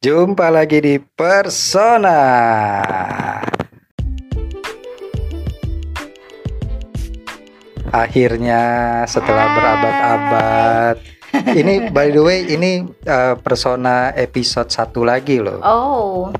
Jumpa lagi di Persona. Akhirnya setelah berabad-abad. Ini by the way ini uh, Persona episode satu lagi loh. Oh.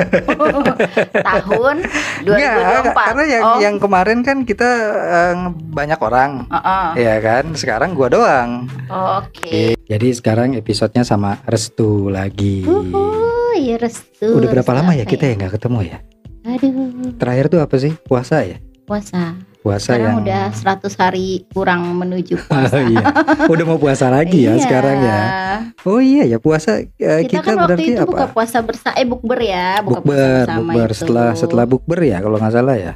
Tahun 2024. Nggak, karena yang oh. yang kemarin kan kita uh, banyak orang. Heeh. Ya kan? Sekarang gua doang. Oh, Oke. Jadi sekarang episodenya sama Restu lagi. Uhuh, ya restu. Udah berapa restu lama ya kita ya nggak ketemu ya? Aduh, Terakhir tuh apa sih? Puasa ya? puasa. Puasa Sekarang yang udah 100 hari kurang menuju Oh, puasa. iya. Udah mau puasa lagi ya Iya. sekarang ya. Oh iya ya puasa eh, Kita, kita, kan waktu berarti itu buka apa? puasa bersama eh bukber ya, buka puasa Bukber, bersama bukber itu. setelah setelah bukber ya kalau nggak salah ya.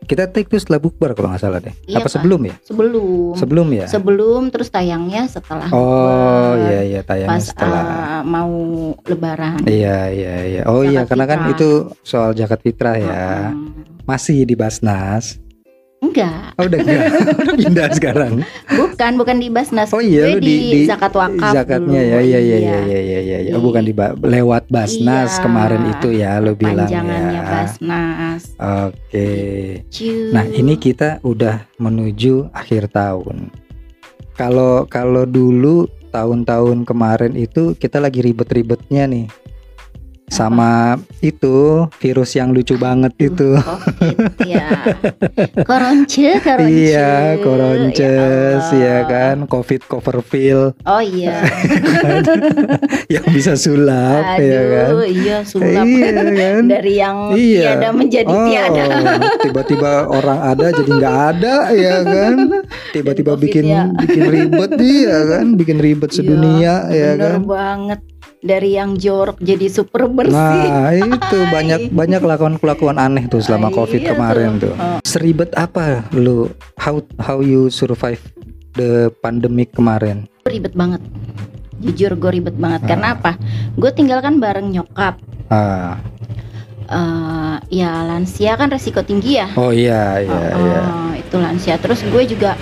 Kita take tuh setelah bukber kalau nggak salah deh. Iya, apa Kak. sebelum ya? sebelum Sebelum ya. sebelum terus tayangnya setelah oh bukber. iya iya tayangnya pas setelah. uh, mau lebaran. Iya iya iya. Oh iya Zakat karena kan itu soal zakat fitrah ya. Mm. Masih di Basnas. Enggak, Oh udah enggak. Udah pindah sekarang. bukan bukan di Basnas. Oh iya Gue lu di, di, zakat wakaf zakatnya dulu. ya iya iya iya iya iya iya. Oh, Di- bukan di lewat Basnas Iya. kemarin itu ya lo bilang ya. Basnas. Oke. Ciu. Nah, ini kita udah menuju akhir tahun. Kalau kalau dulu tahun-tahun kemarin itu kita lagi ribet-ribetnya nih. Sama itu virus yang lucu banget itu. Covid ya. Koronce, koronce. Iya, koronces Ya ya kan, covid cover pill Oh iya. yang bisa sulap ya kan. Aduh, iya sulap. Iya kan. Dari yang Iya. tiada menjadi Oh, tiada. tiba-tiba orang ada jadi nggak ada ya kan. Tiba-tiba Dan Covid bikin ya. bikin ribet ya kan, bikin ribet sedunia ya Bener kan. banget. Dari yang jorok jadi super bersih. Nah, itu banyak banyak kelakuan-kelakuan aneh tuh selama Ah, Covid iya kemarin tuh. tuh. Oh. Seribet apa lu how how you survive the pandemic kemarin? ribet banget jujur gue ribet banget Ah. karena apa gue tinggal kan bareng nyokap Ah, Eh ya lansia kan resiko tinggi ya oh iya iya Oh, iya. itu lansia terus gue juga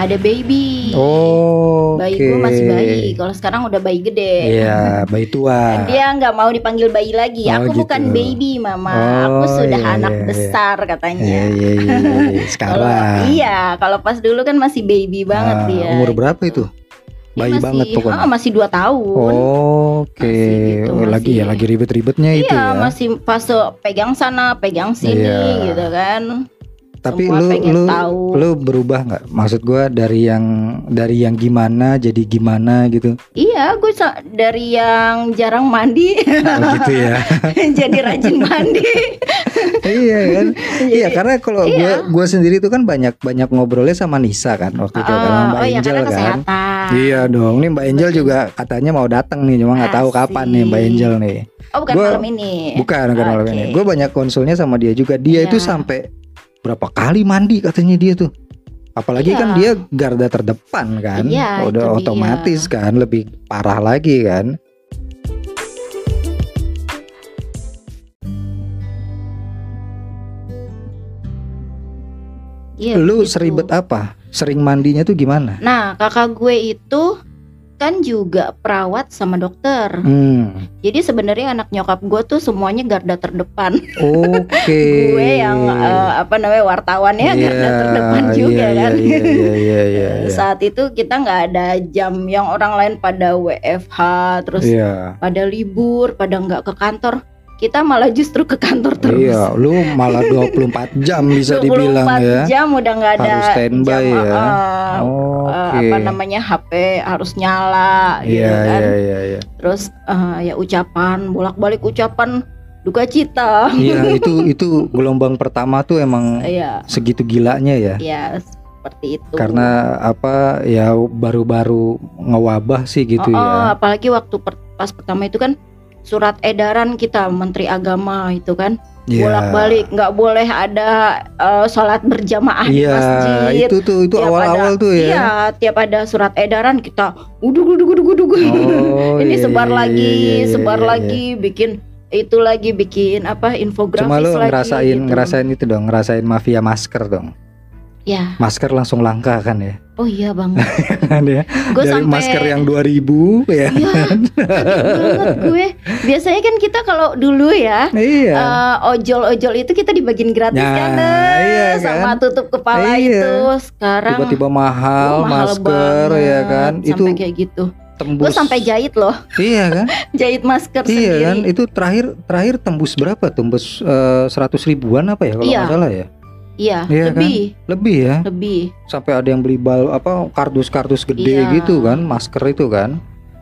ada baby Oh, bayi oke. gue masih bayi kalau sekarang udah bayi gede Iya, bayi tua. dia nggak mau dipanggil bayi lagi Oh, aku gitu. bukan baby mama Oh, aku sudah iya, anak iya, iya. besar katanya Iya, iya, iya, iya. Kalau- Sekarang. iya kalau pas dulu kan masih baby banget Ah, dia Umur berapa itu? Bayi masih, banget pokoknya. ah, masih 2 tahun Oke, Masih gitu, Oh, lagi ya lagi ribet-ribetnya itu Iya, ya. masih fase pegang sana, pegang sini Iya. gitu kan. Tapi lu lu tahu. lu berubah nggak? Maksud gua dari yang dari yang gimana jadi gimana gitu. Iya, gue dari yang jarang mandi Oh, gitu ya. jadi rajin mandi. iya kan? Iya, Jadi- karena kalau iya. gua gua sendiri tuh kan banyak banyak ngobrolnya sama Nisa kan waktu itu kan sama Oh, Mbak oh iya Angel kan. kesehatan. Iya dong, nih Mbak Angel juga katanya mau datang nih, cuma nggak tahu kapan nih Mbak. Angel nih. Oh, bukan Gua- malam ini. Bukan, bukan malam Oke. ini. Gue banyak konsulnya sama dia juga. Dia itu Iya. sampai berapa kali mandi katanya dia tuh. Apalagi Iya. kan dia garda terdepan kan. Iya, Udah itu dia. otomatis kan lebih parah lagi kan. Iya, Lu begitu. seribet apa? Sering mandinya tuh gimana? Nah, kakak gue itu kan juga perawat sama dokter. Hmm. Jadi sebenarnya anak nyokap gue tuh semuanya garda terdepan. Oke. gue yang eh, apa namanya wartawannya garda terdepan juga iya, kan. Iya, iya, iya, iya, iya. Saat itu kita nggak ada jam yang orang lain pada WFH terus Iya. pada libur, pada nggak ke kantor. Kita malah justru ke kantor terus. Iya, lu malah 24 jam bisa 24 dibilang ya. jam udah nggak ada Harus standby jam, ya. eh, eh, Oke. apa namanya HP harus nyala gitu Iya, kan. iya, iya, iya. Terus eh, ya ucapan bolak-balik ucapan duka cita. Iya itu itu gelombang pertama tuh emang Iya, segitu gilanya ya. ya seperti itu. Karena apa ya baru-baru ngewabah sih gitu Oh, oh, ya. apalagi waktu per- pas pertama itu kan surat edaran kita Menteri Agama itu kan Iya. bolak-balik nggak boleh ada eh, sholat berjamaah di Iya, masjid. itu tuh itu awal-awal ada- tuh ya. Iya, tiap ada surat edaran kita uduk uduk uduk uduk. Oh, Ini iya, sebar iya, lagi, iya, iya, sebar iya, iya. lagi bikin itu lagi bikin apa infografis Cuma lu lagi ngerasain gitu. ngerasain itu dong, ngerasain mafia masker dong. Ya. Masker langsung langka kan ya. Oh iya banget. kan ya. Gue sampai masker yang 2000 ya. Iya, banget gue. Biasanya kan kita kalau dulu ya Iya. eh, ojol-ojol itu kita dibagiin gratis Nah, kan, eh, iya sama kan? tutup kepala Iya. itu. Sekarang Tiba-tiba mahal, uh, mahal masker ya banget, kan. Itu sampai kayak gitu. tembus. Gue sampai jahit loh, Iya kan? jahit masker iya sendiri. kan? Itu terakhir terakhir tembus berapa? Tembus seratus ribuan apa ya kalau Iya. nggak salah ya? Iya, Iya kan? lebih, Lebih ya. lebih. Sampai ada yang beli bal apa kardus-kardus gede Iya. gitu kan, masker itu kan.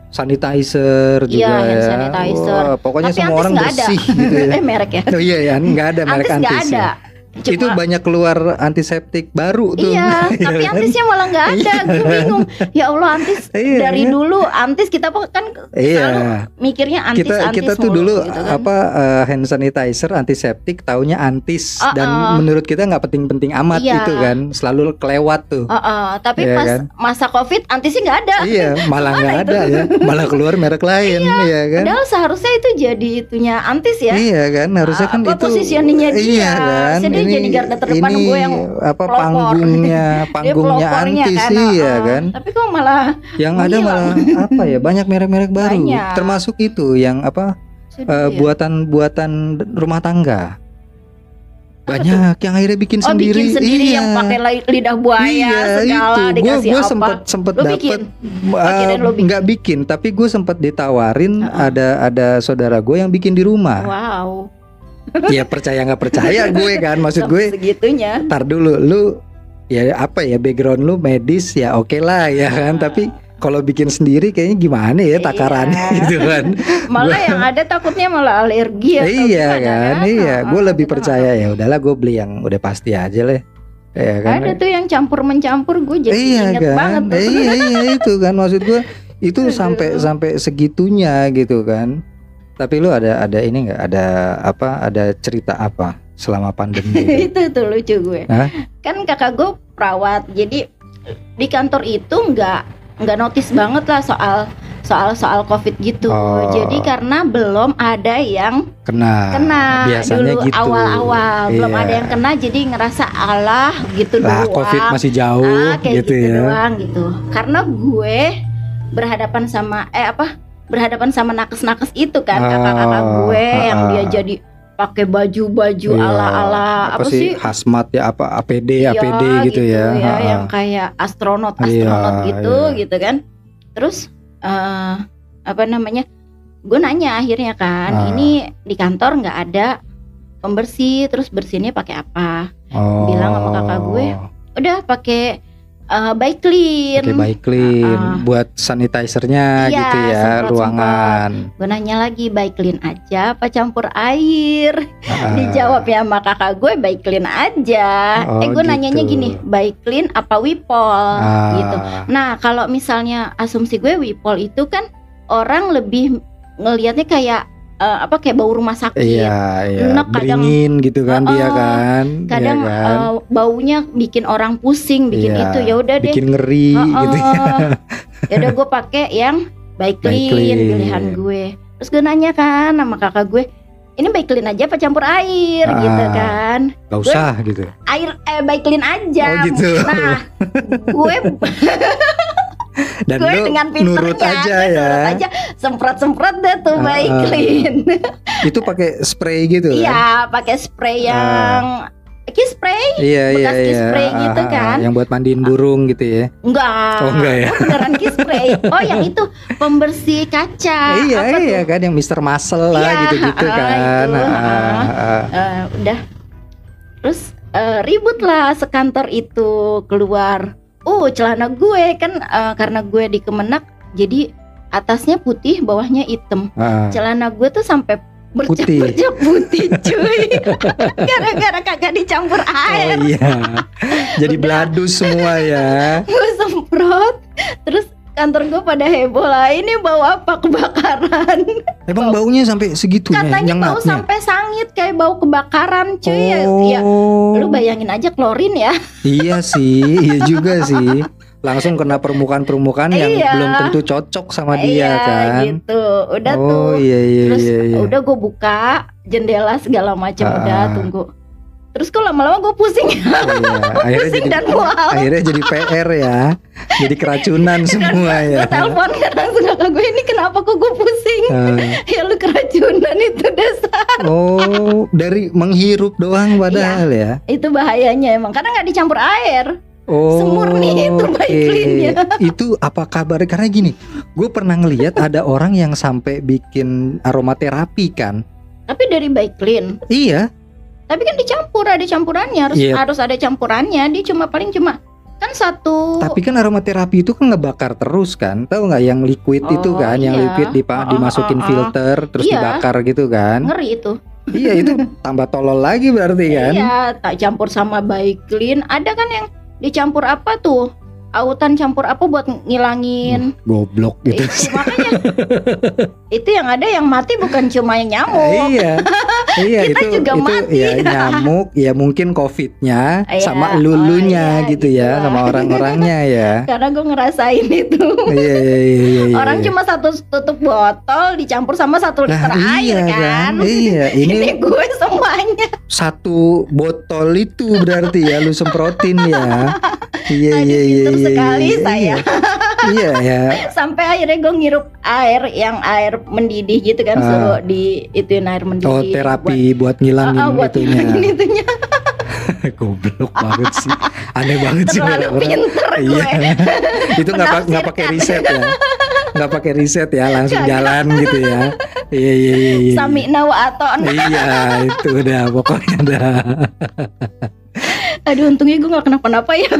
Sanitizer juga Iya, hand ya. sanitizer. Wah, pokoknya Tapi semua orang nggak ada. bersih gitu ya. eh merek ya. Oh iya ya, nggak ada merek Antis nggak antis. ada. ya. Itu Cuma- banyak keluar antiseptik baru tuh. Iya, tapi kan? antisnya malah nggak ada. Gue bingung. Ya Allah, antis Iya, dari kan? dulu antis kita kan Iya. selalu mikirnya antis kita antis kita tuh mulu dulu gitu kan. apa eh, hand sanitizer antiseptik taunya antis Uh-uh. dan menurut kita nggak penting-penting amat Iya. gitu kan selalu kelewat tuh Heeh, tapi Iya pas kan? masa covid antisnya nggak ada. iya malah nggak ada ya malah keluar merek lain iya kan Padahal seharusnya itu jadi itunya antis ya. iya kan harusnya kan Apa itu positioningnya dia? iya kan Harusnya dia jadi garda terdepan ini gue yang apa pelopor. panggungnya panggungnya antis kan. iya heeh. kan Tapi kok malah yang ada Hilang. malah apa ya banyak merek-merek baru Banyak. termasuk itu yang apa sedih eh, ya. buatan-buatan rumah tangga. Banyak yang akhirnya bikin Oh sendiri. bikin sendiri iya. yang pakai li- lidah buaya iya, segala itu. Dikasih gue apa? sempet sempet Lu dapet bikin? uh, kirain lu bikin. nggak bikin, tapi gue sempet ditawarin Uh-uh. ada ada saudara gue yang bikin di rumah. Wow. Ya percaya nggak percaya gue kan, maksud gue. Segitunya. Tar dulu, lu ya apa ya background lu medis ya oke lah ya kan, Ah. tapi kalau bikin sendiri kayaknya gimana ya Iya. takarannya gitu kan. Malah yang ada takutnya malah alergi atau iya kan, iya. Heeh, Gue lebih percaya ya udahlah gue beli yang udah pasti aja lah. Ya kan. Ada tuh yang campur mencampur gue jadi iya inget kan, banget tuh. iya iya itu kan maksud gue itu sampai sampai segitunya gitu kan. Tapi lu ada ada ini nggak ada apa ada cerita apa selama pandemi itu? itu tuh lucu gue. Hah? Kan kakak gue perawat, jadi di kantor itu nggak nggak notice banget lah soal soal soal covid gitu. Oh. Jadi karena belum ada yang Kena. kena biasanya dulu gitu. awal-awal, belum Iya. ada yang kena, jadi ngerasa Allah gitu Lah doang. covid masih jauh ah, kayak gitu, gitu, ya. doang gitu. Karena gue berhadapan sama eh apa? Berhadapan sama nakes-nakes itu kan kakak-kakak Oh, gue yang ah, dia ah. jadi pakai baju-baju Iya. ala-ala apa, sih hazmat ya apa APD Iya, APD gitu, ya. Ha, ha. yang kayak astronot Iya, astronot gitu iya. gitu kan terus eh apa namanya gue nanya akhirnya kan Ah. ini di kantor nggak ada pembersih terus bersihnya pakai apa Oh. bilang sama kakak gue, udah pakai eh by clean Pakai baik clean Ah. buat sanitizernya Iya, gitu ya semprot-semprot. ruangan. gue nanya lagi by clean aja apa campur air Ah. dijawab ya sama kakak gue by clean aja Oh, eh gue nanyanya gitu. gini by clean apa wipol Ah. gitu Nah, kalau misalnya asumsi gue Wipol itu kan orang lebih ngelihatnya kayak eh, apa kayak bau rumah sakit. Iya, iya. Enak kadang- Beringin gitu kan dia Oh, kan. Kadang iya kan? eh, baunya bikin orang pusing, bikin Iya, itu. Ya udah deh. bikin ngeri Oh, gitu ya. ya udah gue pakai yang by clean, clean. pilihan gue. Terus gue nanya kan sama kakak gue, ini by clean aja apa campur air Ah. gitu kan? Gak usah gitu. Air eh by clean aja. Oh, gitu. Nah, gue Dan gue lu dengan nurut aja ya. nurut aja semprot-semprot deh tuh by ah. clean. Itu pakai spray gitu kan. Iya, pakai spray yang kiss spray? Iya, iya, bekas kiss iya. spray Ah, gitu kan. Yang buat mandiin burung gitu ya. Enggak. Oh, enggak ya? Oh, beneran kiss spray. Oh, yang itu pembersih kaca. iya, Apa iya tuh? kan yang Mr. Muscle lah Iya, gitu-gitu ah, kan. itu, ah. ah. Eh, udah. Terus eh, ribut lah sekantor itu keluar. Oh, celana gue kan eh, karena gue di Kemenak jadi atasnya putih, bawahnya hitam. Ah. Celana gue tuh sampai bercak-bercak putih cuy gara-gara kagak dicampur air Oh iya. Jadi Udah. beladus semua ya. gue semprot terus kantor gue pada heboh lah ini bau apa kebakaran Emang baunya sampai segitunya katanya bau nyengatnya? sampai sangit kayak bau kebakaran cuy ya, oh. ya lu bayangin aja klorin ya Iya sih, iya juga sih. Langsung kena permukaan-permukaan yang Iya. belum tentu cocok sama dia Iya, kan. gitu udah oh tuh iya iya terus iya iya. udah gue buka jendela segala macam Ah. udah tunggu Terus kok lama-lama gue pusing, Oh, iya. akhirnya pusing jadi dan mual. akhirnya jadi PR ya. Jadi keracunan semua ya. Gue telepon kan langsung kakak gue ini kenapa kok gue pusing? Eh, ya lu keracunan itu dasar. oh, dari menghirup doang padahal ya. Itu bahayanya emang karena nggak dicampur air. Oh, Semurni itu. Baiklin-nya. Itu apa kabar? Karena gini, gue pernah ngelihat ada orang yang sampai bikin aromaterapi kan. Tapi dari Baiklin. Iya, Tapi kan dicampur, ada campurannya, harus Iya. harus ada campurannya. Dia cuma paling cuma kan satu. tapi kan aromaterapi itu kan ngebakar terus kan. Tahu nggak yang liquid itu Oh, kan, yang iya. liquid dipa- Oh, oh, dimasukin oh, oh. filter terus Iya. dibakar gitu kan. ngeri itu. iya, itu tambah tolol lagi berarti kan. Iya, tak campur sama Baiklin. Ada kan yang dicampur apa tuh? Autan campur apa buat ngilangin? Goblok gitu. Itu makanya itu yang ada yang mati bukan cuma yang nyamuk. iya. Iya Kita itu juga itu mati. ya nyamuk ya mungkin covidnya Iya, sama oh lulunya iya, gitu gitu ya lah. sama orang-orangnya ya. Karena gue ngerasain itu. iya iya iya iya. iya. Orang cuma satu tutup botol dicampur sama satu Nah, liter air iya kan. Iya, ini Ini gue semuanya. satu botol itu berarti ya lu semprotin ya. Iya iya iya iya. sekali iya, saya. Iya, iya ya. Sampai akhirnya gue ngirup air yang air mendidih gitu kan Ah. suruh di ituin air mendidih. Oh terapi buat, ngilangin Ah, ah, buat itunya. ngilangin itunya. Goblok banget sih. Aneh banget sih Terlalu orang-orang. pinter gue. Iya. itu nggak pa- nggak pakai riset ya. Nggak pakai riset ya, langsung jalan gitu ya. Iya iya iya. iya. Sami nawa aton. Iya itu udah pokoknya dah. Aduh untungnya gue gak kenapa-napa ya.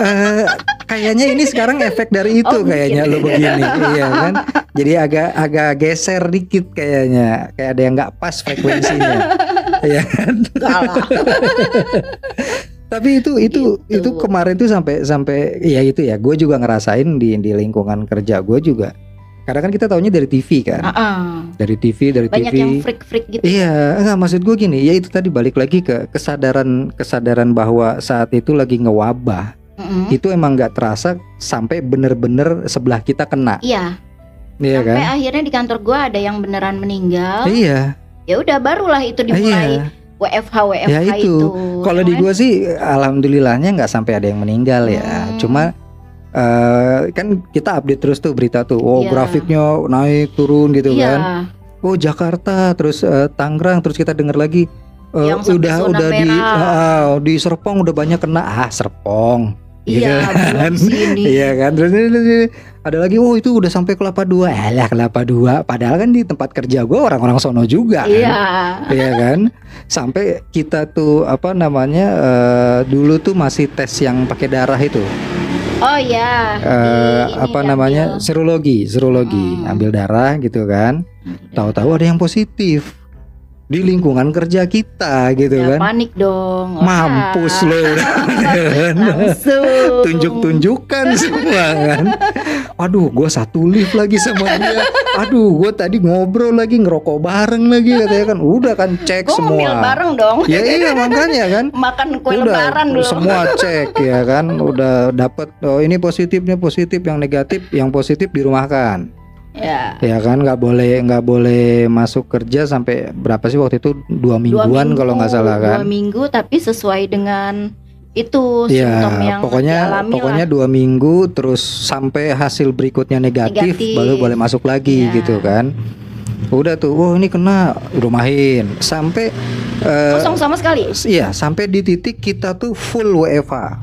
Eh, kayaknya ini sekarang efek dari itu Oh, kayaknya lu begini, iya kan? Jadi agak agak geser dikit kayaknya, kayak ada yang nggak pas frekuensinya. Iya kan? Tapi itu itu Gitu. itu kemarin tuh sampai sampai ya itu ya, gue juga ngerasain di di lingkungan kerja gue juga. Karena kan kita taunya dari TV kan, Ah, dari TV dari Banyak TV. yang freak-freak gitu. Iya, enggak maksud gue gini, ya itu tadi balik lagi ke kesadaran kesadaran bahwa saat itu lagi ngewabah, Mm-mm. itu emang nggak terasa sampai bener-bener sebelah kita kena, Iya. iya Sampai kan? akhirnya di kantor gue ada yang beneran meninggal. Iya, Ya udah barulah itu dimulai iya. WFH WFH Ya itu. itu. Kalau di gue sih, alhamdulillahnya nggak sampai ada yang meninggal ya. Hmm. Cuma eh, kan kita update terus tuh berita tuh, oh Iya. grafiknya naik turun gitu Iya. kan. Oh Jakarta, terus eh, Tangerang, terus kita dengar lagi. eh, Yang udah udah di merah. ah, di Serpong udah banyak kena ah Serpong Iya, gitu kan. sini. Iya kan? Terus ada lagi oh itu udah sampai kelapa dua. Alah kelapa dua. Padahal kan di tempat kerja gue orang-orang sono juga kan? Iya. Iya kan? Sampai kita tuh apa namanya eh, dulu tuh masih tes yang pakai darah itu. Oh iya. Di ini apa diambil. namanya? Serologi serologi. Hmm. ambil darah gitu kan. Tahu-tahu ada yang positif di lingkungan kerja kita gitu Ya, kan. panik dong. mampus lo kan Langsung. tunjuk-tunjukkan semua kan. Aduh gue satu lift lagi sama dia. Aduh gue tadi ngobrol lagi ngerokok bareng lagi katanya kan. Udah kan cek Gue semua. ngemil bareng dong. ya iya makanya kan. Makan kue udah lebaran dulu. semua cek ya kan. Udah dapet oh ini positifnya positif yang negatif yang positif dirumahkan Ya. ya kan nggak boleh nggak boleh masuk kerja sampai berapa sih waktu itu dua Dua mingguan kalau nggak minggu, salah Dua kan minggu tapi sesuai dengan itu simptom Ya, yang pokoknya pokoknya lah. dua minggu terus sampai hasil berikutnya negatif, Negatif. baru boleh masuk lagi Ya. gitu kan. Udah tuh, oh ini kena rumahin sampai eh, kosong sama sekali. iya sampai di titik kita tuh full WFA.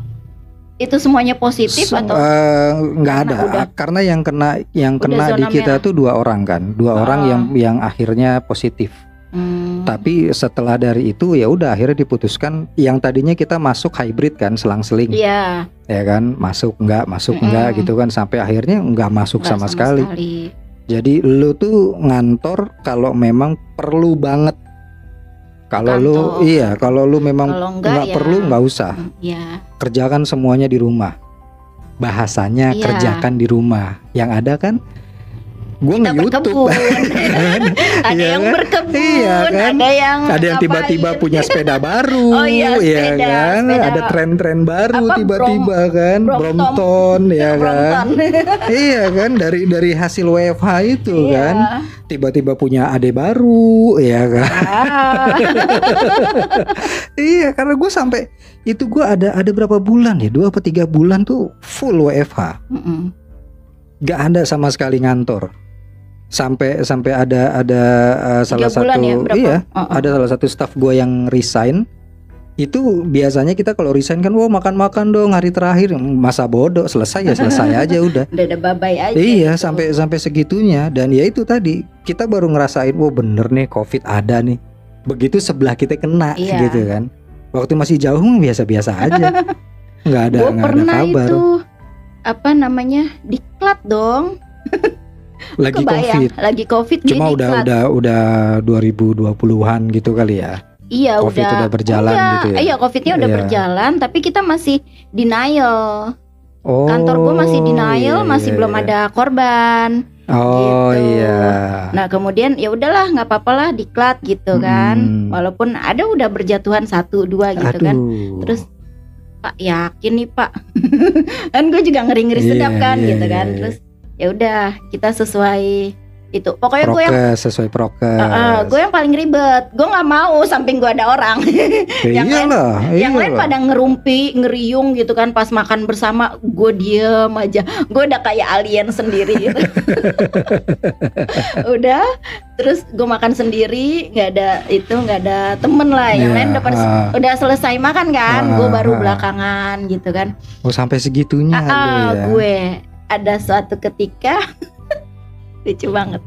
Itu semuanya positif Se- atau eh, nggak ada udah- karena yang kena yang kena di kita merah. tuh dua orang kan, dua orang Oh. yang yang akhirnya positif. Hmm. Tapi setelah dari itu ya udah akhirnya diputuskan yang tadinya kita masuk hybrid kan selang-seling. Iya, ya kan masuk enggak masuk Mm-mm. enggak gitu kan sampai akhirnya enggak masuk nggak sama, sekali. jadi lu tuh ngantor kalau memang perlu banget kalau lu iya kalau lu memang nggak ya. perlu nggak usah Ya, kerjakan semuanya di rumah bahasanya Iya. kerjakan di rumah yang ada kan gue kita nge-youtube berkebun. ada Iya yang kan? berkebun, Iya kan? ada yang ada yang tiba-tiba punya sepeda baru, Oh iya, ya sepeda, kan? sepeda. Ada tren-tren baru tiba-tiba kan, Brompton. Brompton, ya kan? Iya kan? Dari dari hasil WFH itu Iya. kan, tiba-tiba punya ade baru, ya kan? Ah. iya, karena gue sampai itu gue ada ada berapa bulan ya, dua atau tiga bulan tuh full WFH, Mm-mm. gak ada sama sekali ngantor. Sampai sampai ada ada uh, salah bulan satu ya, berapa? iya Uh-uh. ada salah satu staff gue yang resign itu biasanya kita kalau resign kan wah makan-makan dong hari terakhir masa bodoh selesai ya selesai aja udah Udah ada babai aja. iya gitu. sampai sampai segitunya dan ya itu tadi kita baru ngerasain wah bener nih covid ada nih begitu sebelah kita kena Iya. gitu kan waktu masih jauh mah biasa-biasa aja nggak ada nggak ada kabar itu apa namanya diklat dong. lagi Kebayang, covid lagi covid cuma udah diklat. udah udah 2020-an gitu kali ya Iya Covid udah, udah berjalan Enggak, gitu ya? Iya covidnya udah Iya. berjalan, tapi kita masih denial. oh Kantor gue masih denial, iya, masih iya, belum iya. ada korban. oh gitu. iya Nah kemudian ya udahlah nggak apa-apa lah diklat gitu kan. Hmm. Walaupun ada udah berjatuhan satu dua gitu kan. Aduh. Terus Pak yakin nih Pak, kan gue juga ngeri ngeri Iya, sedap kan iya, gitu iya, kan. iya. Terus ya udah kita sesuai itu. Pokoknya gue yang sesuai prokes. Uh, gue yang paling ribet. Gue nggak mau samping gue ada orang. Ya yang lain- iyalah, yang lain iyalah. pada ngerumpi, ngeriung gitu kan pas makan bersama. Gue diem aja. Gue udah kayak alien sendiri gitu. udah. Terus gue makan sendiri, nggak ada itu, nggak ada temen lah. Yang Iya, lain udah pada- ah. udah selesai makan kan. Ah, gue baru ah. belakangan gitu kan. Oh sampai segitunya ada ah, ya. gue ada suatu ketika lucu banget.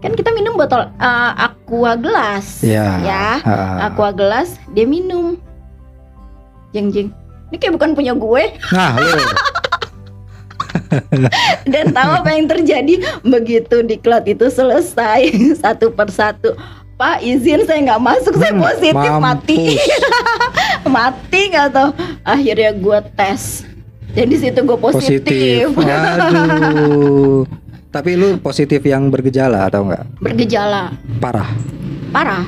Kan kita minum botol uh, aqua gelas. Iya. Ya. Ah. aqua gelas dia minum jeng jeng ini kayak bukan punya gue Nah, dan tahu apa yang terjadi begitu diklat itu selesai satu persatu Pak izin saya nggak masuk saya Hmm, positif mati mampus. mati nggak tau akhirnya gue tes jadi situ gue positif, positif. Aduh. Tapi lu positif yang bergejala atau enggak? bergejala Parah. parah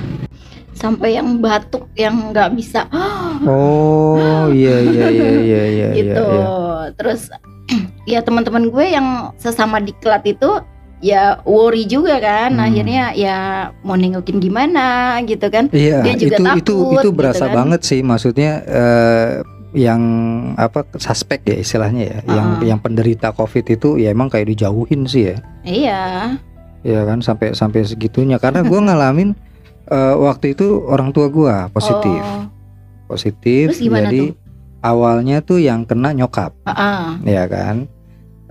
sampai yang batuk yang nggak bisa Oh, iya iya iya iya iya gitu iya. terus ya teman-teman gue yang sesama diklat itu ya worry juga kan Hmm. akhirnya ya mau nengokin gimana gitu kan Iya, Dia juga itu itu takut, itu gitu berasa kan. banget sih maksudnya eh, yang apa suspek ya istilahnya ya, yang Ah. yang penderita Covid itu ya emang kayak dijauhin sih ya. iya Ya kan sampai sampai segitunya karena gua ngalamin eh, waktu itu orang tua gua positif. Oh, Positif. Terus jadi awalnya tuh yang kena nyokap, ah, ah. ya kan?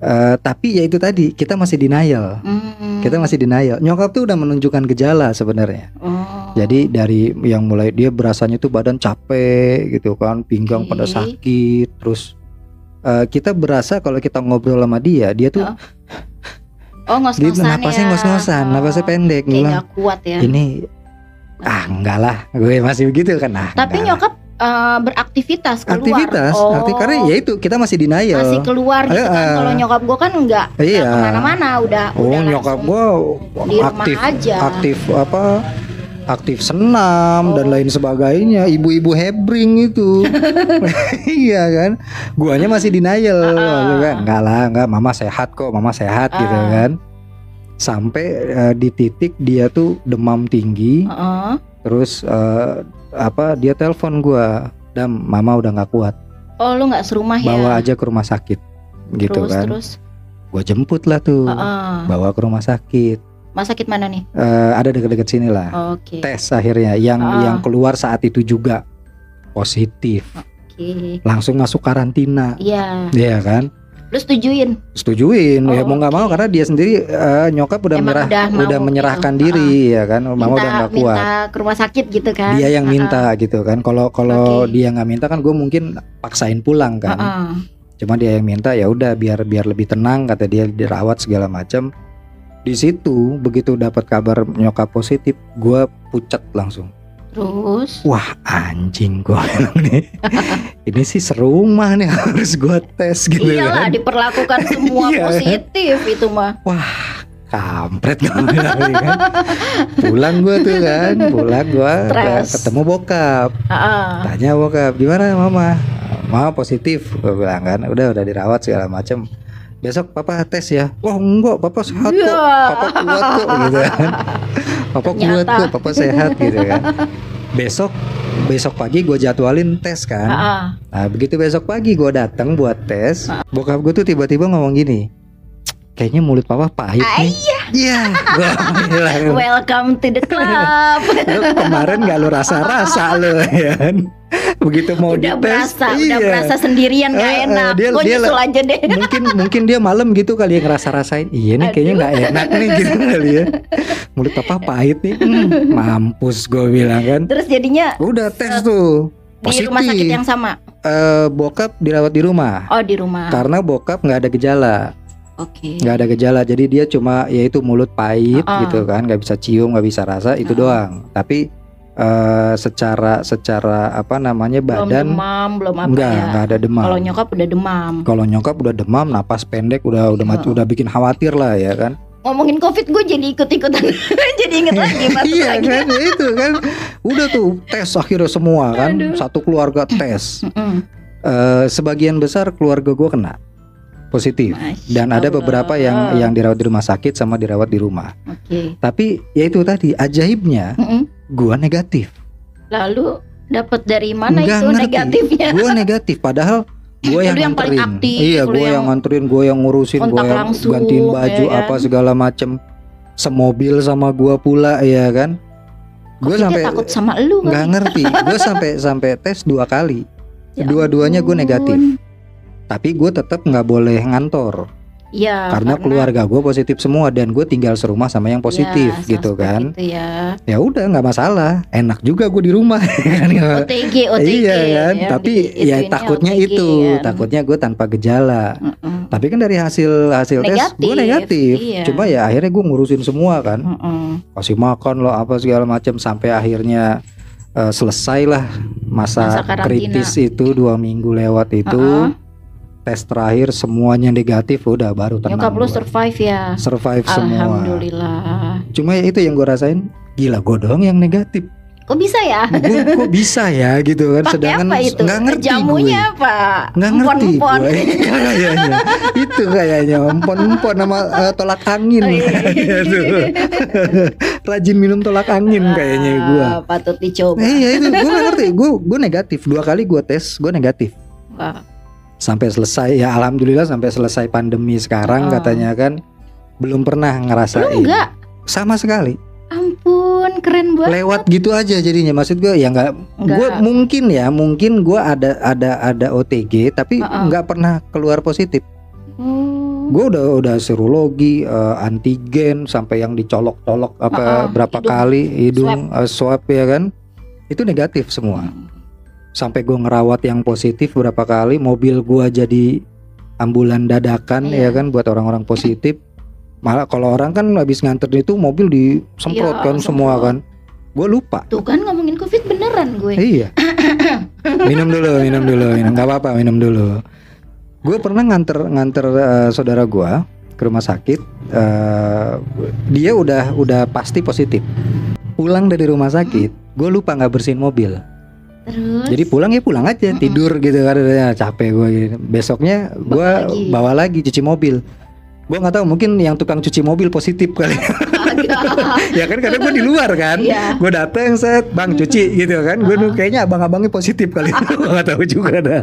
Eh, tapi ya itu tadi kita masih denial. Hmm. Kita masih denial. Nyokap tuh udah menunjukkan gejala sebenarnya. Oh. Jadi dari yang mulai dia berasanya tuh badan capek gitu kan, pinggang pada Oke. sakit, terus eh, kita berasa kalau kita ngobrol sama dia, dia tuh Oh, oh dia ngos-ngosan napasnya ya ngos-ngosan, napasnya pendek, kayak bilang kuat ya ini ah enggak lah, gue masih begitu kan nah. tapi nyokap eh, beraktivitas keluar aktivitas, oh. arti karena ya itu kita masih denial. masih keluar gitu kan Eh, kalau nyokap gue kan nggak nggak Iya. ke mana-mana udah Oh udah nyokap gue aktif aja. aktif apa aktif senam dan Oh. lain sebagainya ibu-ibu hebring itu iya kan guanya masih denial Ah. gitu kan enggak lah enggak mama sehat kok mama sehat gitu Ah. kan sampai eh, di titik dia tuh demam tinggi Heeh. Terus eh, apa dia telepon gua dam mama udah nggak kuat. Oh lu nggak serumah ya? Bawa aja ke rumah sakit. Gitu terus kan. terus? Gua jemput lah tuh. Heeh. bawa ke rumah sakit. Mas sakit mana nih? Eh, ada deket-deket sini lah. Oke. Tes akhirnya. Yang Ah. yang keluar saat itu juga positif. Oke. Langsung masuk karantina. Iya. Iya kan lu setujuin setujuin ya Oh, mau nggak mau oke. karena dia sendiri eh, nyokap udah Emang menyerah udah udah, mau menyerahkan gitu. diri ya kan mama minta udah nggak kuat minta ke rumah sakit gitu kan dia yang Heeh. minta gitu kan kalau kalau Oke. dia nggak minta kan gue mungkin paksain pulang kan Heeh. cuma dia yang minta ya udah biar biar lebih tenang kata dia dirawat segala macam di situ begitu dapat kabar nyokap positif gue pucat langsung terus? Wah anjing gua bilang nih. Ini sih serumah nih harus gua tes gitu iyalah kan. diperlakukan semua Iya. positif itu mah. Kampret gue bilang nih kan. Pulang gue tuh kan pulang gue ketemu bokap. Ah, tanya bokap gimana mama? Mama positif gue bilang kan. Udah udah dirawat segala macem. Besok papa tes ya. Wah enggak papa sehat kok Ya. papa kuat kok gitu kan papa kuat kok papa sehat gitu kan. Besok besok pagi gue jadwalin tes kan. Ah, ah. nah begitu besok pagi gue datang buat tes bokap gue tuh tiba-tiba ngomong gini kayaknya mulut papa pahit Ah, nih iya bilang Welcome to the club. lu kemarin gak lu rasa-rasa lu ya kan begitu mau udah dites berasa, udah iya. berasa sendirian gak Eh, eh, enak. dia- Gue dia nyusul lah- aja deh. mungkin mungkin dia malam gitu kali ya ngerasa rasain iya nih kayaknya nggak enak nih gitu kali ya mulut papa pahit nih Hmm, mampus gue bilang kan Terus jadinya udah tes tuh di rumah sakit yang sama. Eh, bokap dirawat di rumah Oh di rumah. karena bokap nggak ada gejala Oke. nggak ada gejala jadi dia cuma yaitu mulut pahit Uh-uh. gitu kan nggak bisa cium nggak bisa rasa itu Uh-uh. doang tapi eh, secara secara apa namanya Belum badan demam, belum apa nggak ya. nggak ada demam Kalau nyokap udah demam. kalau nyokap udah demam napas pendek udah udah mati Uh-uh. udah bikin khawatir lah ya kan Ngomongin covid gue jadi ikut-ikutan. jadi inget lagi iya lagi. kan itu kan udah tuh tes akhirnya semua kan Aduh. satu keluarga tes. Eh, sebagian besar keluarga gue kena positif Masya dan ada Allah. beberapa yang yang dirawat di rumah sakit sama dirawat di rumah Oke. tapi ya itu tadi ajaibnya Mm-mm. gua negatif Lalu dapat dari mana Nggak itu ngerti. negatifnya? gua negatif padahal gua yang Lu yang paling nganterin aktif, iya gua yang yang nganterin gua yang ngurusin gua kontak yang langsung, gantiin baju ya kan? apa segala macem semobil sama gua pula ya kan dia sampai takut sama lu nggak ngerti gua sampai sampai tes dua kali Ya dua-duanya ampun. negatif tapi gua tetap nggak boleh ngantor Iya. karena keluarga gue positif semua dan gue tinggal serumah sama yang positif ya, gitu kan Gitu ya. ya udah nggak masalah enak juga gue di rumah kan OTG, OTG. iya kan ya, tapi di- ya ituinnya takutnya OTG, itu kan. takutnya gue tanpa gejala Mm-mm. tapi kan dari hasil hasil tes gue Negatif, negatif iya. cuma ya akhirnya gue ngurusin semua kan Mm-mm. kasih makan lo apa segala macam sampai akhirnya eh, selesai lah masa, Masa karantina. kritis itu dua minggu lewat itu Uh-uh. Tes terakhir semuanya negatif udah baru tenang Nyokap lu survive ya. survive semua Alhamdulillah. Cuma ya itu yang gue rasain Gila gue doang yang negatif Kok bisa ya? Gue kok bisa ya gitu kan Pakai Sedangkan apa itu? nggak ngerti Jamunya gue apa? Nggak ngerti Empon-empon. gue Kayaknya Itu kayaknya Empon-empon sama eh, tolak angin Oh, iya. tuh. Rajin minum tolak angin kayaknya gue Patut dicoba. Eh, iya itu gue gak ngerti Gue gue negatif Dua kali gue tes Gue negatif Wah, Sampai selesai Ya Alhamdulillah sampai selesai pandemi sekarang Oh. Katanya kan Belum pernah ngerasain enggak? Sama sekali Ampun, keren banget. lewat gitu aja jadinya maksud gue ya nggak gue mungkin ya mungkin gue ada ada ada OTG tapi Uh-uh. nggak pernah keluar positif Oh. gue udah udah serologi eh, antigen sampai yang dicolok-colok apa Uh-uh, berapa hidung. kali hidung swab ya kan itu negatif semua sampai gue ngerawat yang positif berapa kali mobil gue jadi ambulan dadakan Iya. ya kan buat orang-orang positif malah kalau orang kan habis nganter itu mobil disemprot Iya, kan semua semprot. kan gue lupa Tuh kan ngomongin covid beneran gue. Iya. minum dulu, minum dulu, minum nggak apa-apa, minum dulu. Gue pernah nganter nganter eh, saudara gue ke rumah sakit. eh, dia udah udah pasti positif. Pulang dari rumah sakit, gue lupa nggak bersihin mobil. Terus. Jadi pulang ya pulang aja, Mm-mm. tidur gitu kan, ya, capek gue. Gitu. Besoknya gue Bawa lagi. cuci mobil. Gue nggak tahu, mungkin yang tukang cuci mobil positif kali. Ya kan karena gue di luar kan. Iya. gue dateng set bang cuci gitu kan gue Uh-uh. kayaknya abang-abangnya positif kali gue nggak tahu juga dah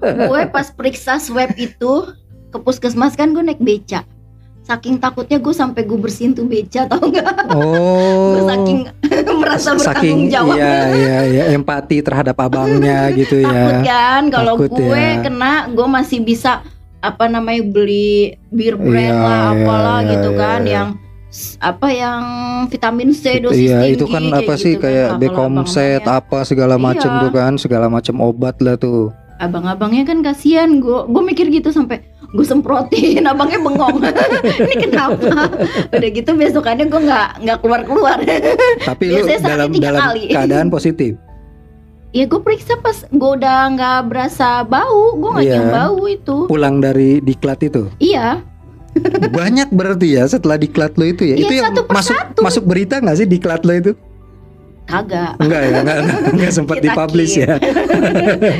gue pas periksa swab itu ke puskesmas kan gue naik beca. Saking takutnya gue sampai gue bersihin tuh beca tau nggak? Gue oh saking merasa bertanggung saking jawab. iya iya iya empati terhadap abangnya gitu Takut ya kan kalau Takut gue ya. kena gue masih bisa apa namanya beli bir brand Iya, lah iya, apalah iya, gitu iya, kan iya. yang apa yang vitamin C dosis iya tinggi itu kan apa sih gitu kan. kayak kalau Becomset abang-abangnya- apa segala macem Iya. tuh kan segala macem obat lah tuh abang-abangnya kan kasihan gue gue mikir gitu sampai gue semprotin abangnya bengong ini kenapa udah gitu besokannya gue nggak nggak keluar keluar tapi lu Biasanya sehari dalam tiga dalam kali. keadaan positif ya gue periksa pas gue udah nggak berasa bau gue nggak Iya. nyium bau itu pulang dari diklat itu iya Banyak berarti ya setelah diklat lo itu ya. Iya, itu yang satu masuk masuk berita nggak sih diklat lo itu? Kagak. Enggak ya, enggak, enggak, sempat dipublish keep. ya.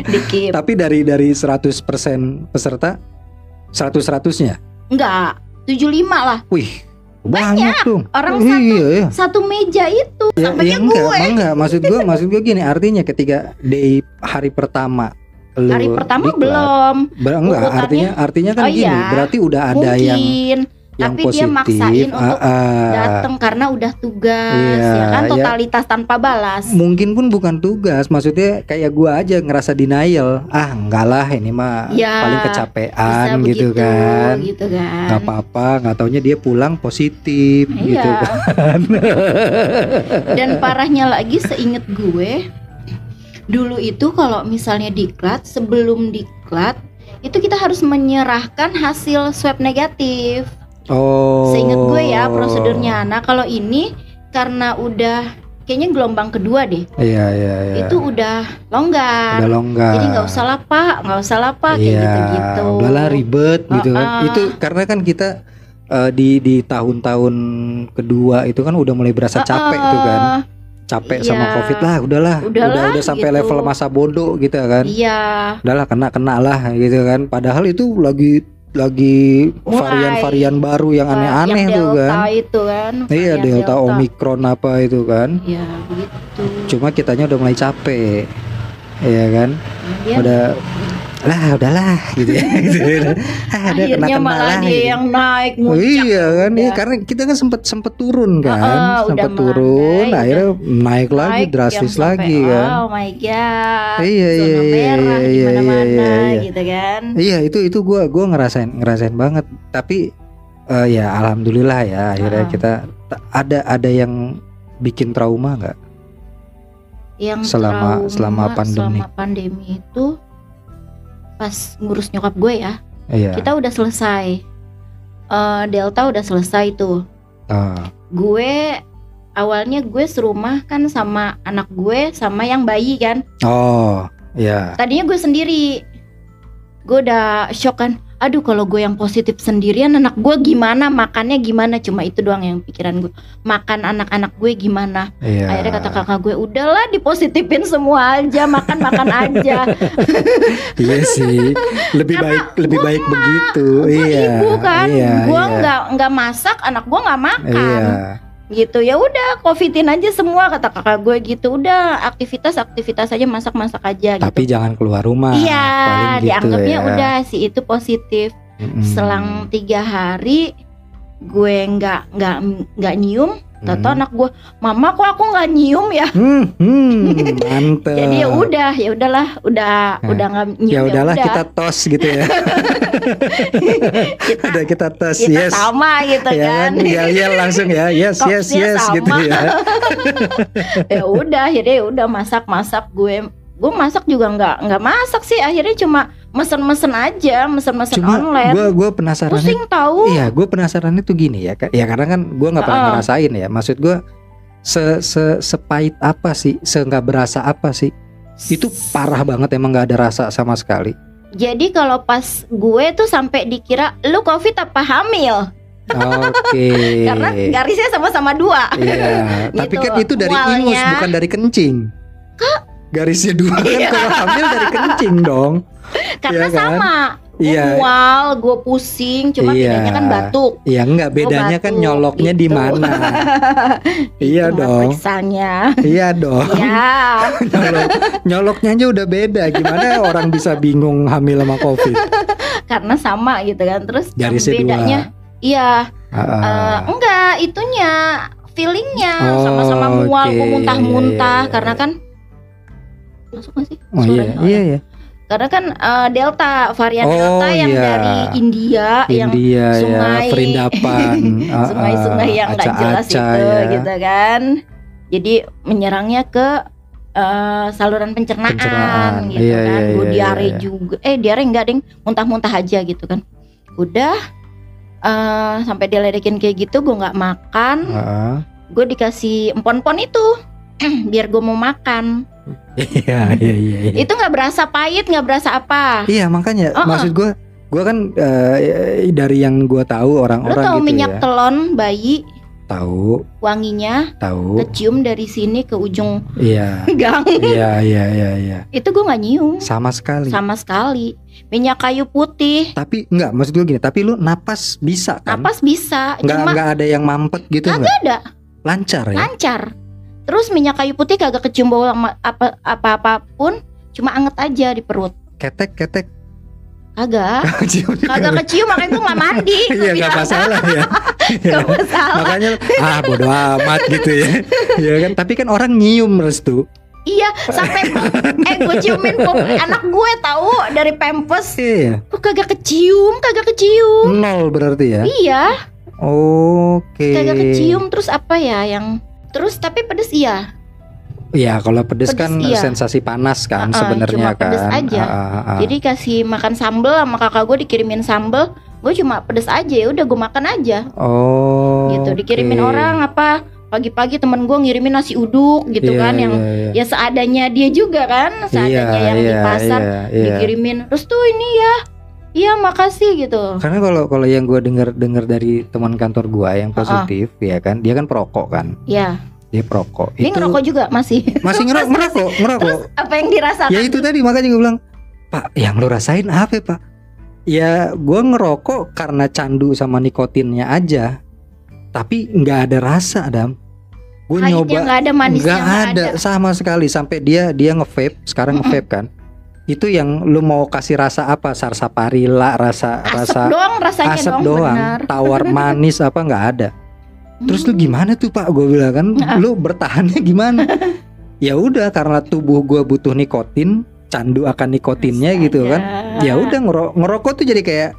Dikip. Tapi dari dari 100% peserta 100 100-nya. Enggak. 75 lah. Wih, banyak, tuh. Orang iya, satu iya. satu meja itu Ya, sampainya ya enggak, gue. enggak. Maksud gua, maksud gua gini, artinya ketika di hari pertama lu Hari pertama diklat, belum. ber- enggak, artinya artinya kan Oh gini, iya, berarti udah ada Mungkin yang tapi dia positif. maksain untuk ah, ah. datang karena udah tugas Iya, ya kan ya. totalitas tanpa balas. Mungkin pun bukan tugas, maksudnya kayak gua aja ngerasa denial. Ah, enggak lah ini mah Ya, paling kecapean begitu gitu kan. gitu kan. Nggak apa-apa, nggak taunya dia pulang positif Iya. gitu kan. Dan parahnya lagi seinget gue dulu itu kalau misalnya diklat sebelum diklat itu kita harus menyerahkan hasil swab negatif. Oh. Seinget gue ya prosedurnya. Nah kalau ini karena udah kayaknya gelombang kedua deh, Iya, iya, iya. itu udah longgar. udah longgar. Jadi nggak usah lah pak, nggak usah lah pak kayak Iya, gitu-gitu. udahlah ribet gitu kan. Itu karena kan kita eh, di di tahun-tahun kedua itu kan udah mulai berasa capek tuh kan. Capek sama Iya. Covid lah, udahlah. Udahlah, udah udah sampai gitu. level masa bodoh gitu kan. Iya, Udahlah kena kena lah gitu kan. Padahal itu lagi lagi varian-varian baru yang aneh-aneh yang tuh delta kan. itu kan. Iya, varian delta, omikron apa itu kan. Iya begitu. Cuma kitanya udah mulai capek. Iya kan? Dia Udah lah udahlah gitu ya. gitu. Ah, udah akhirnya malah lah, dia gitu. yang naik Oh, muncak. iya kan, iya udah. karena kita kan sempet sempet turun kan, Heeh, sempet udah turun, melandai, akhirnya naik lagi Naik drastis yang sampai, lagi kan. Oh my god. Iya, iya, iya, iya, di iya, mana-mana iya, iya. gitu kan. Iya itu itu gua gua ngerasain ngerasain banget, tapi eh, ya alhamdulillah ya akhirnya Ah. kita ta- ada ada yang bikin trauma nggak? Yang Selama- trauma selama pandemi. selama pandemi itu pas ngurus nyokap gue ya. Iya. Kita udah selesai. Eh, Delta udah selesai tuh. Ah, Gue awalnya gue serumah kan sama anak gue sama yang bayi kan. oh, ya. Tadinya gue sendiri. Gue udah shock kan. Aduh kalau gue yang positif sendirian anak gue gimana makannya gimana cuma itu doang yang pikiran gue makan anak-anak gue gimana Iya. akhirnya kata kakak gue udahlah dipositifin semua aja makan makan aja Iya sih, lebih Karena baik lebih baik begitu. gue iya. ibu kan Iya, gue iya. nggak nggak masak anak gue nggak makan Iya. Gitu ya udah covidin aja semua kata kakak gue gitu udah aktivitas aktivitas aja masak masak aja Tapi gitu jangan keluar rumah. iya gitu dianggapnya ya. udah si itu positif Mm-mm. selang tiga hari gue nggak nggak nggak nyium Tato Hmm. anak gue mama kok aku nggak nyium ya Hmm, hmm, mantep. jadi ya udah ya udahlah udah Nah, udah nggak nyium Ya udahlah udah. kita tos gitu ya. kita, udah kita tos kita yes. sama gitu ya kan yel yel langsung ya yes yes Kopsnya yes sama. gitu ya ya udah akhirnya ya udah masak masak gue gue masak juga nggak nggak masak sih akhirnya cuma mesen-mesen aja mesen-mesen cuma online gue gue penasaran pusing tahu iya gue penasaran itu gini ya Kak. ya karena kan gue nggak pernah Heeh. ngerasain ya. Maksud gue se se sepahit apa sih? Se nggak berasa apa sih? Itu parah banget emang nggak ada rasa sama sekali. Jadi kalau pas gue tuh sampai dikira lu covid apa hamil? Oke. Karena garisnya sama-sama dua. Iya tapi Gitu, kan itu dari mualnya. ingus bukan dari kencing garisnya dua kan Iya. kalau hamil dari kencing dong karena Iya kan? sama gue iya mual gue pusing cuma Iya. bedanya kan batuk Iya enggak bedanya kan batuk, nyoloknya di gitu. mana? iya dong. periksanya iya dong. ya Nyolok, nyoloknya aja udah beda. Gimana orang bisa bingung hamil sama Covid? karena sama gitu kan terus yang Garisnya dua. bedanya iya Ah, Eh, enggak, itunya feelingnya Oh, sama-sama mual, oke. gue muntah-muntah Iya, iya, karena iya. kan masuk gak sih? oh iya, suaranya? iya ya. Karena kan eh, Delta varian Oh, Delta yang iya. dari India yang India sungai- ya, perindapan, Ah, ah, sungai-sungai yang nggak jelas itu ya. gitu kan. Jadi menyerangnya ke eh, saluran pencernaan, Pencernaan. gitu Iya, kan. iya, Gue iya, diare iya. juga. Eh diare enggak ding, muntah-muntah aja gitu kan. Udah eh, sampai diledekin kayak gitu gue nggak makan. Ah, ah. gue dikasih empon-empon itu biar gue mau makan Iya, iya, iya. iya. itu nggak berasa pahit nggak berasa apa Iya makanya Oh, maksud gue Gua kan eh, dari yang gua tahu Lo orang-orang tau gitu minyak ya. telon bayi Tahu, wanginya tahu. kecium dari sini ke ujung Iya. gang. Iya, iya, iya, iya. Itu gue nggak nyium Sama sekali. sama sekali. Minyak kayu putih, Tapi enggak, maksud gue gini, tapi lu napas bisa kan? napas bisa, Enggak cuma enggak ada yang mampet gitu Kagak enggak? ada, Lancar ya? lancar. Terus minyak kayu putih kagak kecium bau apa apa apa pun, cuma anget aja di perut. Ketek, ketek. Kagak, kagak kecium makanya gue nggak mandi. Iya, bilang, masalah ya. Gak masalah. Makanya ah bodo amat gitu ya. Iya kan, tapi kan orang nyium restu. Iya, sampai eh gue ciumin pop anak gue tahu dari pempes. Iya. Kok kagak kecium, kagak kecium. Nol berarti ya. Iya, Oke. kagak kecium terus apa ya yang terus tapi pedes iya. Iya, kalau pedes, Pedes, kan iya. sensasi panas kan Ah, ah, sebenarnya cuma pedes kan. aja. Ah, ah. Jadi kasih makan sambel sama kakak gue dikirimin sambel, gue cuma pedes aja ya udah gue makan aja oh. gitu. Dikirimin oke. orang apa pagi-pagi temen gue ngirimin nasi uduk gitu Iya, kan yang iya, iya. ya seadanya dia juga kan, seadanya yang di Iya, pasar iya, iya. dikirimin. Terus tuh ini ya, iya makasih gitu. Karena kalau kalau yang gue dengar dengar dari teman kantor gua yang Ah, positif ya kan, dia kan perokok kan, Ya, dia perokok. ini ngerokok juga masih. masih ngerokok, ngerokok, ngerokok. Apa yang dirasakan? Ya itu tadi makanya gue bilang, Pak, yang lu rasain apa ya, Pak? Ya gua ngerokok karena candu sama nikotinnya aja, tapi nggak ada rasa, Adam. Gue nyoba nggak ada manisnya nggak nggak ada sama sekali sampai dia dia nge-vape sekarang nge-vape kan itu yang lu mau kasih rasa apa? Sarsaparilla rasa Asep rasa doang rasanya asap dong, doang. benar. tawar manis apa nggak ada. Terus lu Hmm. gimana tuh pak? Gue bilang kan Nah. lu bertahannya gimana? Ya udah karena tubuh gua butuh nikotin candu akan nikotinnya gitu kan. Ya udah ngero- ngerokok tuh jadi kayak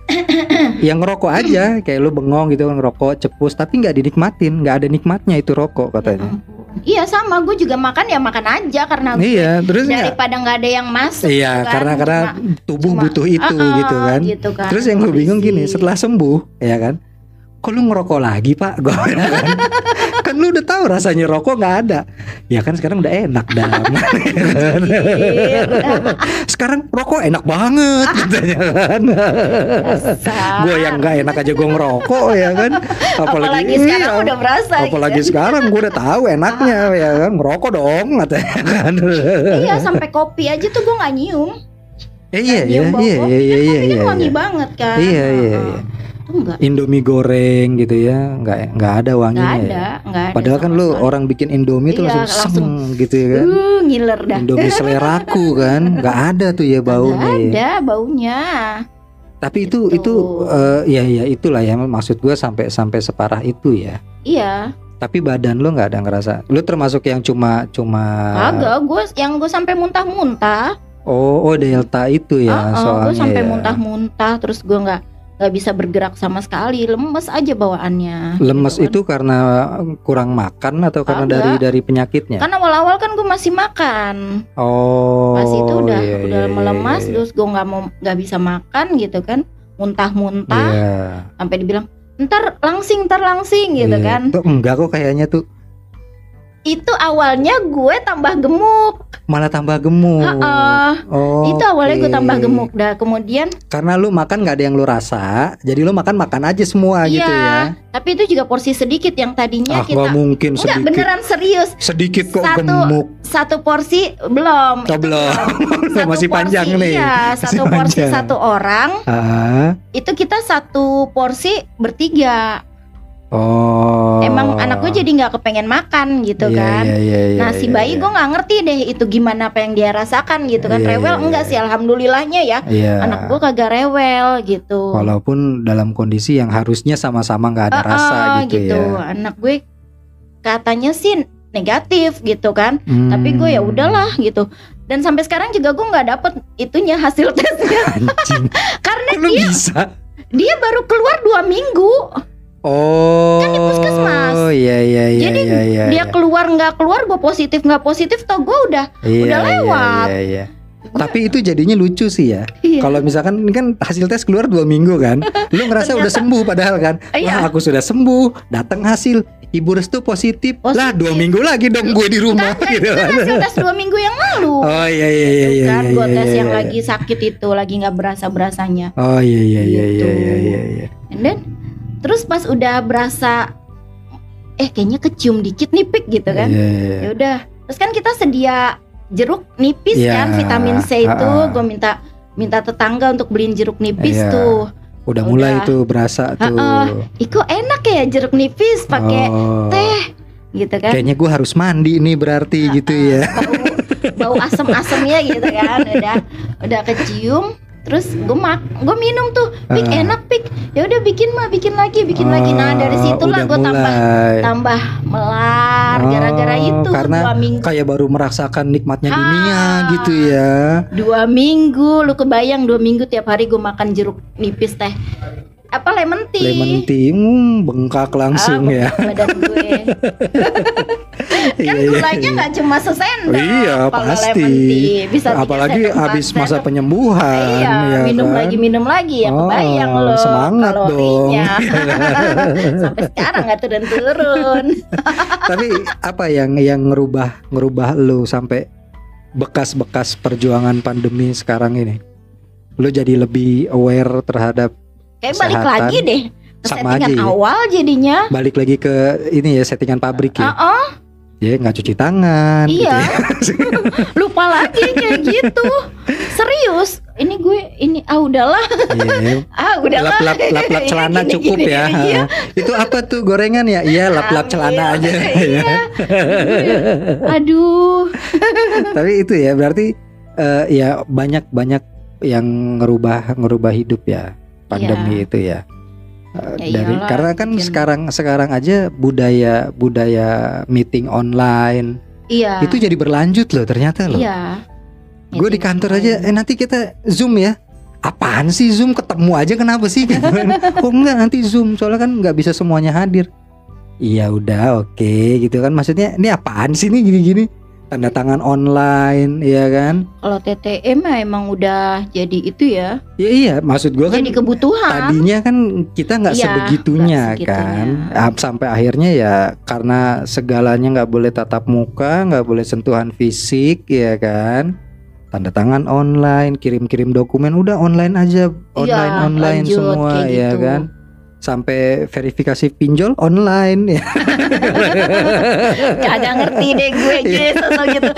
yang ngerokok aja. Kayak lu bengong gitu kan ngerokok cepus tapi nggak dinikmatin. Nggak ada nikmatnya itu rokok katanya Iya sama, gue juga makan ya makan aja karena iya terus daripada nggak ada yang masuk. Iya, kan. karena karena Cuma- tubuh cuma- butuh itu Ah, gitu kan. gitu kan. Terus yang gue bingung gini, setelah sembuh, ya kan? Kok lu ngerokok lagi, Pak? Gue kan. kan lu udah tahu rasanya rokok nggak ada. Ya kan sekarang udah enak dah. Iya. sekarang rokok enak banget katanya kan. Gue yang nggak enak aja gue ngerokok ya kan. apalagi, sekarang iya, udah berasa. Apalagi gitu. sekarang gue udah tahu enaknya ya kan ngerokok dong katanya kan. Iya sampai kopi aja tuh gue nggak nyium. Eh, iya, Nggak iya, nyium bau iya, kopi. iya, iya, Kan iya, kopi kan iya, wangi iya. banget kan. Iya, iya, Heeh. iya. Tuh enggak. Indomie goreng gitu ya, nggak nggak ada Nggak wanginya. ya. ada, nggak ada. Padahal kan lu orang bikin Indomie tuh Iya, langsung, langsung. seng gitu ya kan. Uh, ngiler dah. Indomie seleraku kan, nggak ada tuh ya Nggak baunya. ya. ada baunya. Tapi itu Gitu. itu eh, ya ya itulah ya maksud gua sampai sampai separah itu ya. Iya. Tapi badan lu nggak ada ngerasa. Lu termasuk yang cuma cuma. Agak, gue yang gue sampai muntah-muntah. Oh oh delta itu ya gue soalnya. sampai ya. muntah-muntah, terus gue nggak nggak bisa bergerak sama sekali, lemes aja bawaannya. Lemes gitu kan. itu karena kurang makan atau karena Agak. dari dari penyakitnya? Kan awal-awal kan gue masih makan, Oh. pas itu udah iya, udah iya, melemas, iya, iya. terus gue nggak mau nggak bisa makan gitu kan, muntah-muntah, Iya. sampai dibilang ntar langsing, ntar langsing gitu Iya. kan. Tuh, enggak kok kayaknya tuh Itu awalnya gue tambah gemuk, malah tambah gemuk. Heeh. Oh. itu awalnya gue oke. tambah gemuk dah, kemudian Karena lu makan nggak ada yang lu rasa, jadi lu makan makan aja semua gitu ya. iya, tapi itu juga porsi sedikit yang tadinya Ah, kita nggak mungkin Enggak sedikit. beneran serius Sedikit kok Satu- gemuk. satu porsi belum Oh, belum. Satu Masih panjang porsi, nih. iya satu Masih porsi panjang. satu orang Ah. itu kita satu porsi bertiga Oh. emang anak gue jadi nggak kepengen makan gitu Iya, kan iya, iya, iya, nah si iya, bayi iya. gue nggak ngerti deh itu gimana apa yang dia rasakan gitu kan Iya, rewel iya, enggak iya. sih alhamdulillahnya ya Iya. anak gue kagak rewel gitu Walaupun dalam kondisi yang harusnya sama-sama nggak ada Ah, rasa ah, gitu, ya. anak gue katanya sih negatif gitu kan Hmm. tapi gue ya udahlah gitu dan sampai sekarang juga gue nggak dapet itunya hasil tesnya karena lu dia bisa? dia baru keluar dua minggu Oh. Kan di puskesmas. Oh iya iya iya Jadi iya, iya, dia iya. keluar nggak keluar gue positif nggak positif toh gue udah Iya, udah iya, lewat. Iya, iya. Tapi itu jadinya lucu sih ya. Iya. Kalau misalkan ini kan hasil tes keluar dua minggu kan, lu ngerasa udah sembuh padahal kan, Iya. wah aku sudah sembuh, datang hasil, ibu restu positif, lah Positif. dua minggu lagi dong gue di rumah gitu itu kan. hasil tes dua minggu yang lalu. Oh iya iya iya iya. kan iya, gua iya, tes iya, yang iya. lagi sakit itu lagi nggak berasa berasanya Oh iya iya iya Gitu. iya iya iya. iya. and then terus pas udah berasa eh kayaknya kecium dikit nih pik gitu kan Iya, iya, iya. ya udah terus kan kita sedia jeruk nipis Iya, kan vitamin C itu ha-ha. gue minta minta tetangga untuk beliin jeruk nipis Iya. tuh Udah mulai Udah. tuh berasa tuh. Ha-ha. Ih kok enak ya jeruk nipis pakai Oh. teh gitu kan Kayaknya gue harus mandi nih berarti gitu ya. bau bau asem-asemnya gitu kan udah udah kecium terus gue mak gue minum tuh pik Ah. enak pik ya udah bikin mah bikin lagi bikin lagi nah dari Oh, situlah gue tambah tambah melar gara-gara Oh, itu karena dua minggu Kayak baru merasakan nikmatnya Ah. dunia gitu ya. dua minggu lu kebayang dua minggu tiap hari gue makan jeruk nipis teh apa lemon tea Lemon tea, hmm, bengkak langsung Ah, ya. badan gue kan Iya, iya, gulanya iya. nggak cuma sesendok Iya, kalau pasti. tea bisa Apalagi habis masa sendok. penyembuhan Iya, ya minum kan? lagi minum lagi ya Oh, kebayang loh semangat kalorinya. Sampai sekarang nggak turun-turun. Tapi apa yang yang ngerubah ngerubah lu sampai bekas-bekas perjuangan pandemi sekarang ini? Lu jadi lebih aware terhadap Kayak balik Kesehatan. lagi deh ke Sama settingan aja ya. awal jadinya. balik lagi ke ini ya settingan pabrik ya. Uh-uh, Ya nggak cuci tangan Iya. gitu ya. lupa lagi kayak gitu. Serius, ini gue ini ah udahlah, Iya. ah udahlah. lap lap lap lap celana Gini, cukup gini, ya. Iya. Itu apa tuh gorengan ya? Iya lap lap celana aja. Iya. Aduh. Tapi itu ya berarti eh, ya banyak banyak yang ngerubah ngerubah hidup ya pandemi itu ya. Eh, Ya dari iyalah, karena kan bikin- sekarang sekarang aja budaya budaya meeting online Iya. itu jadi berlanjut loh ternyata loh. Iya. Gue di kantor aja eh nanti kita zoom ya. Apaan sih zoom ketemu aja kenapa sih? Gitu oh enggak nanti zoom soalnya kan nggak bisa semuanya hadir. Iya udah oke gitu kan maksudnya ini apaan sih nih gini-gini tanda tangan online ya kan? Kalau TTM ya emang udah jadi itu ya, Ya iya maksud gue kan jadi kebutuhan. tadinya kan kita nggak Iya, sebegitunya kan sampai akhirnya ya karena segalanya nggak boleh tatap muka nggak boleh sentuhan fisik ya kan tanda tangan online kirim-kirim dokumen udah online aja online online Iya, lanjut, semua ya gitu. kan sampai verifikasi pinjol online ya Kagak ngerti deh gue Iya. gitu gitu.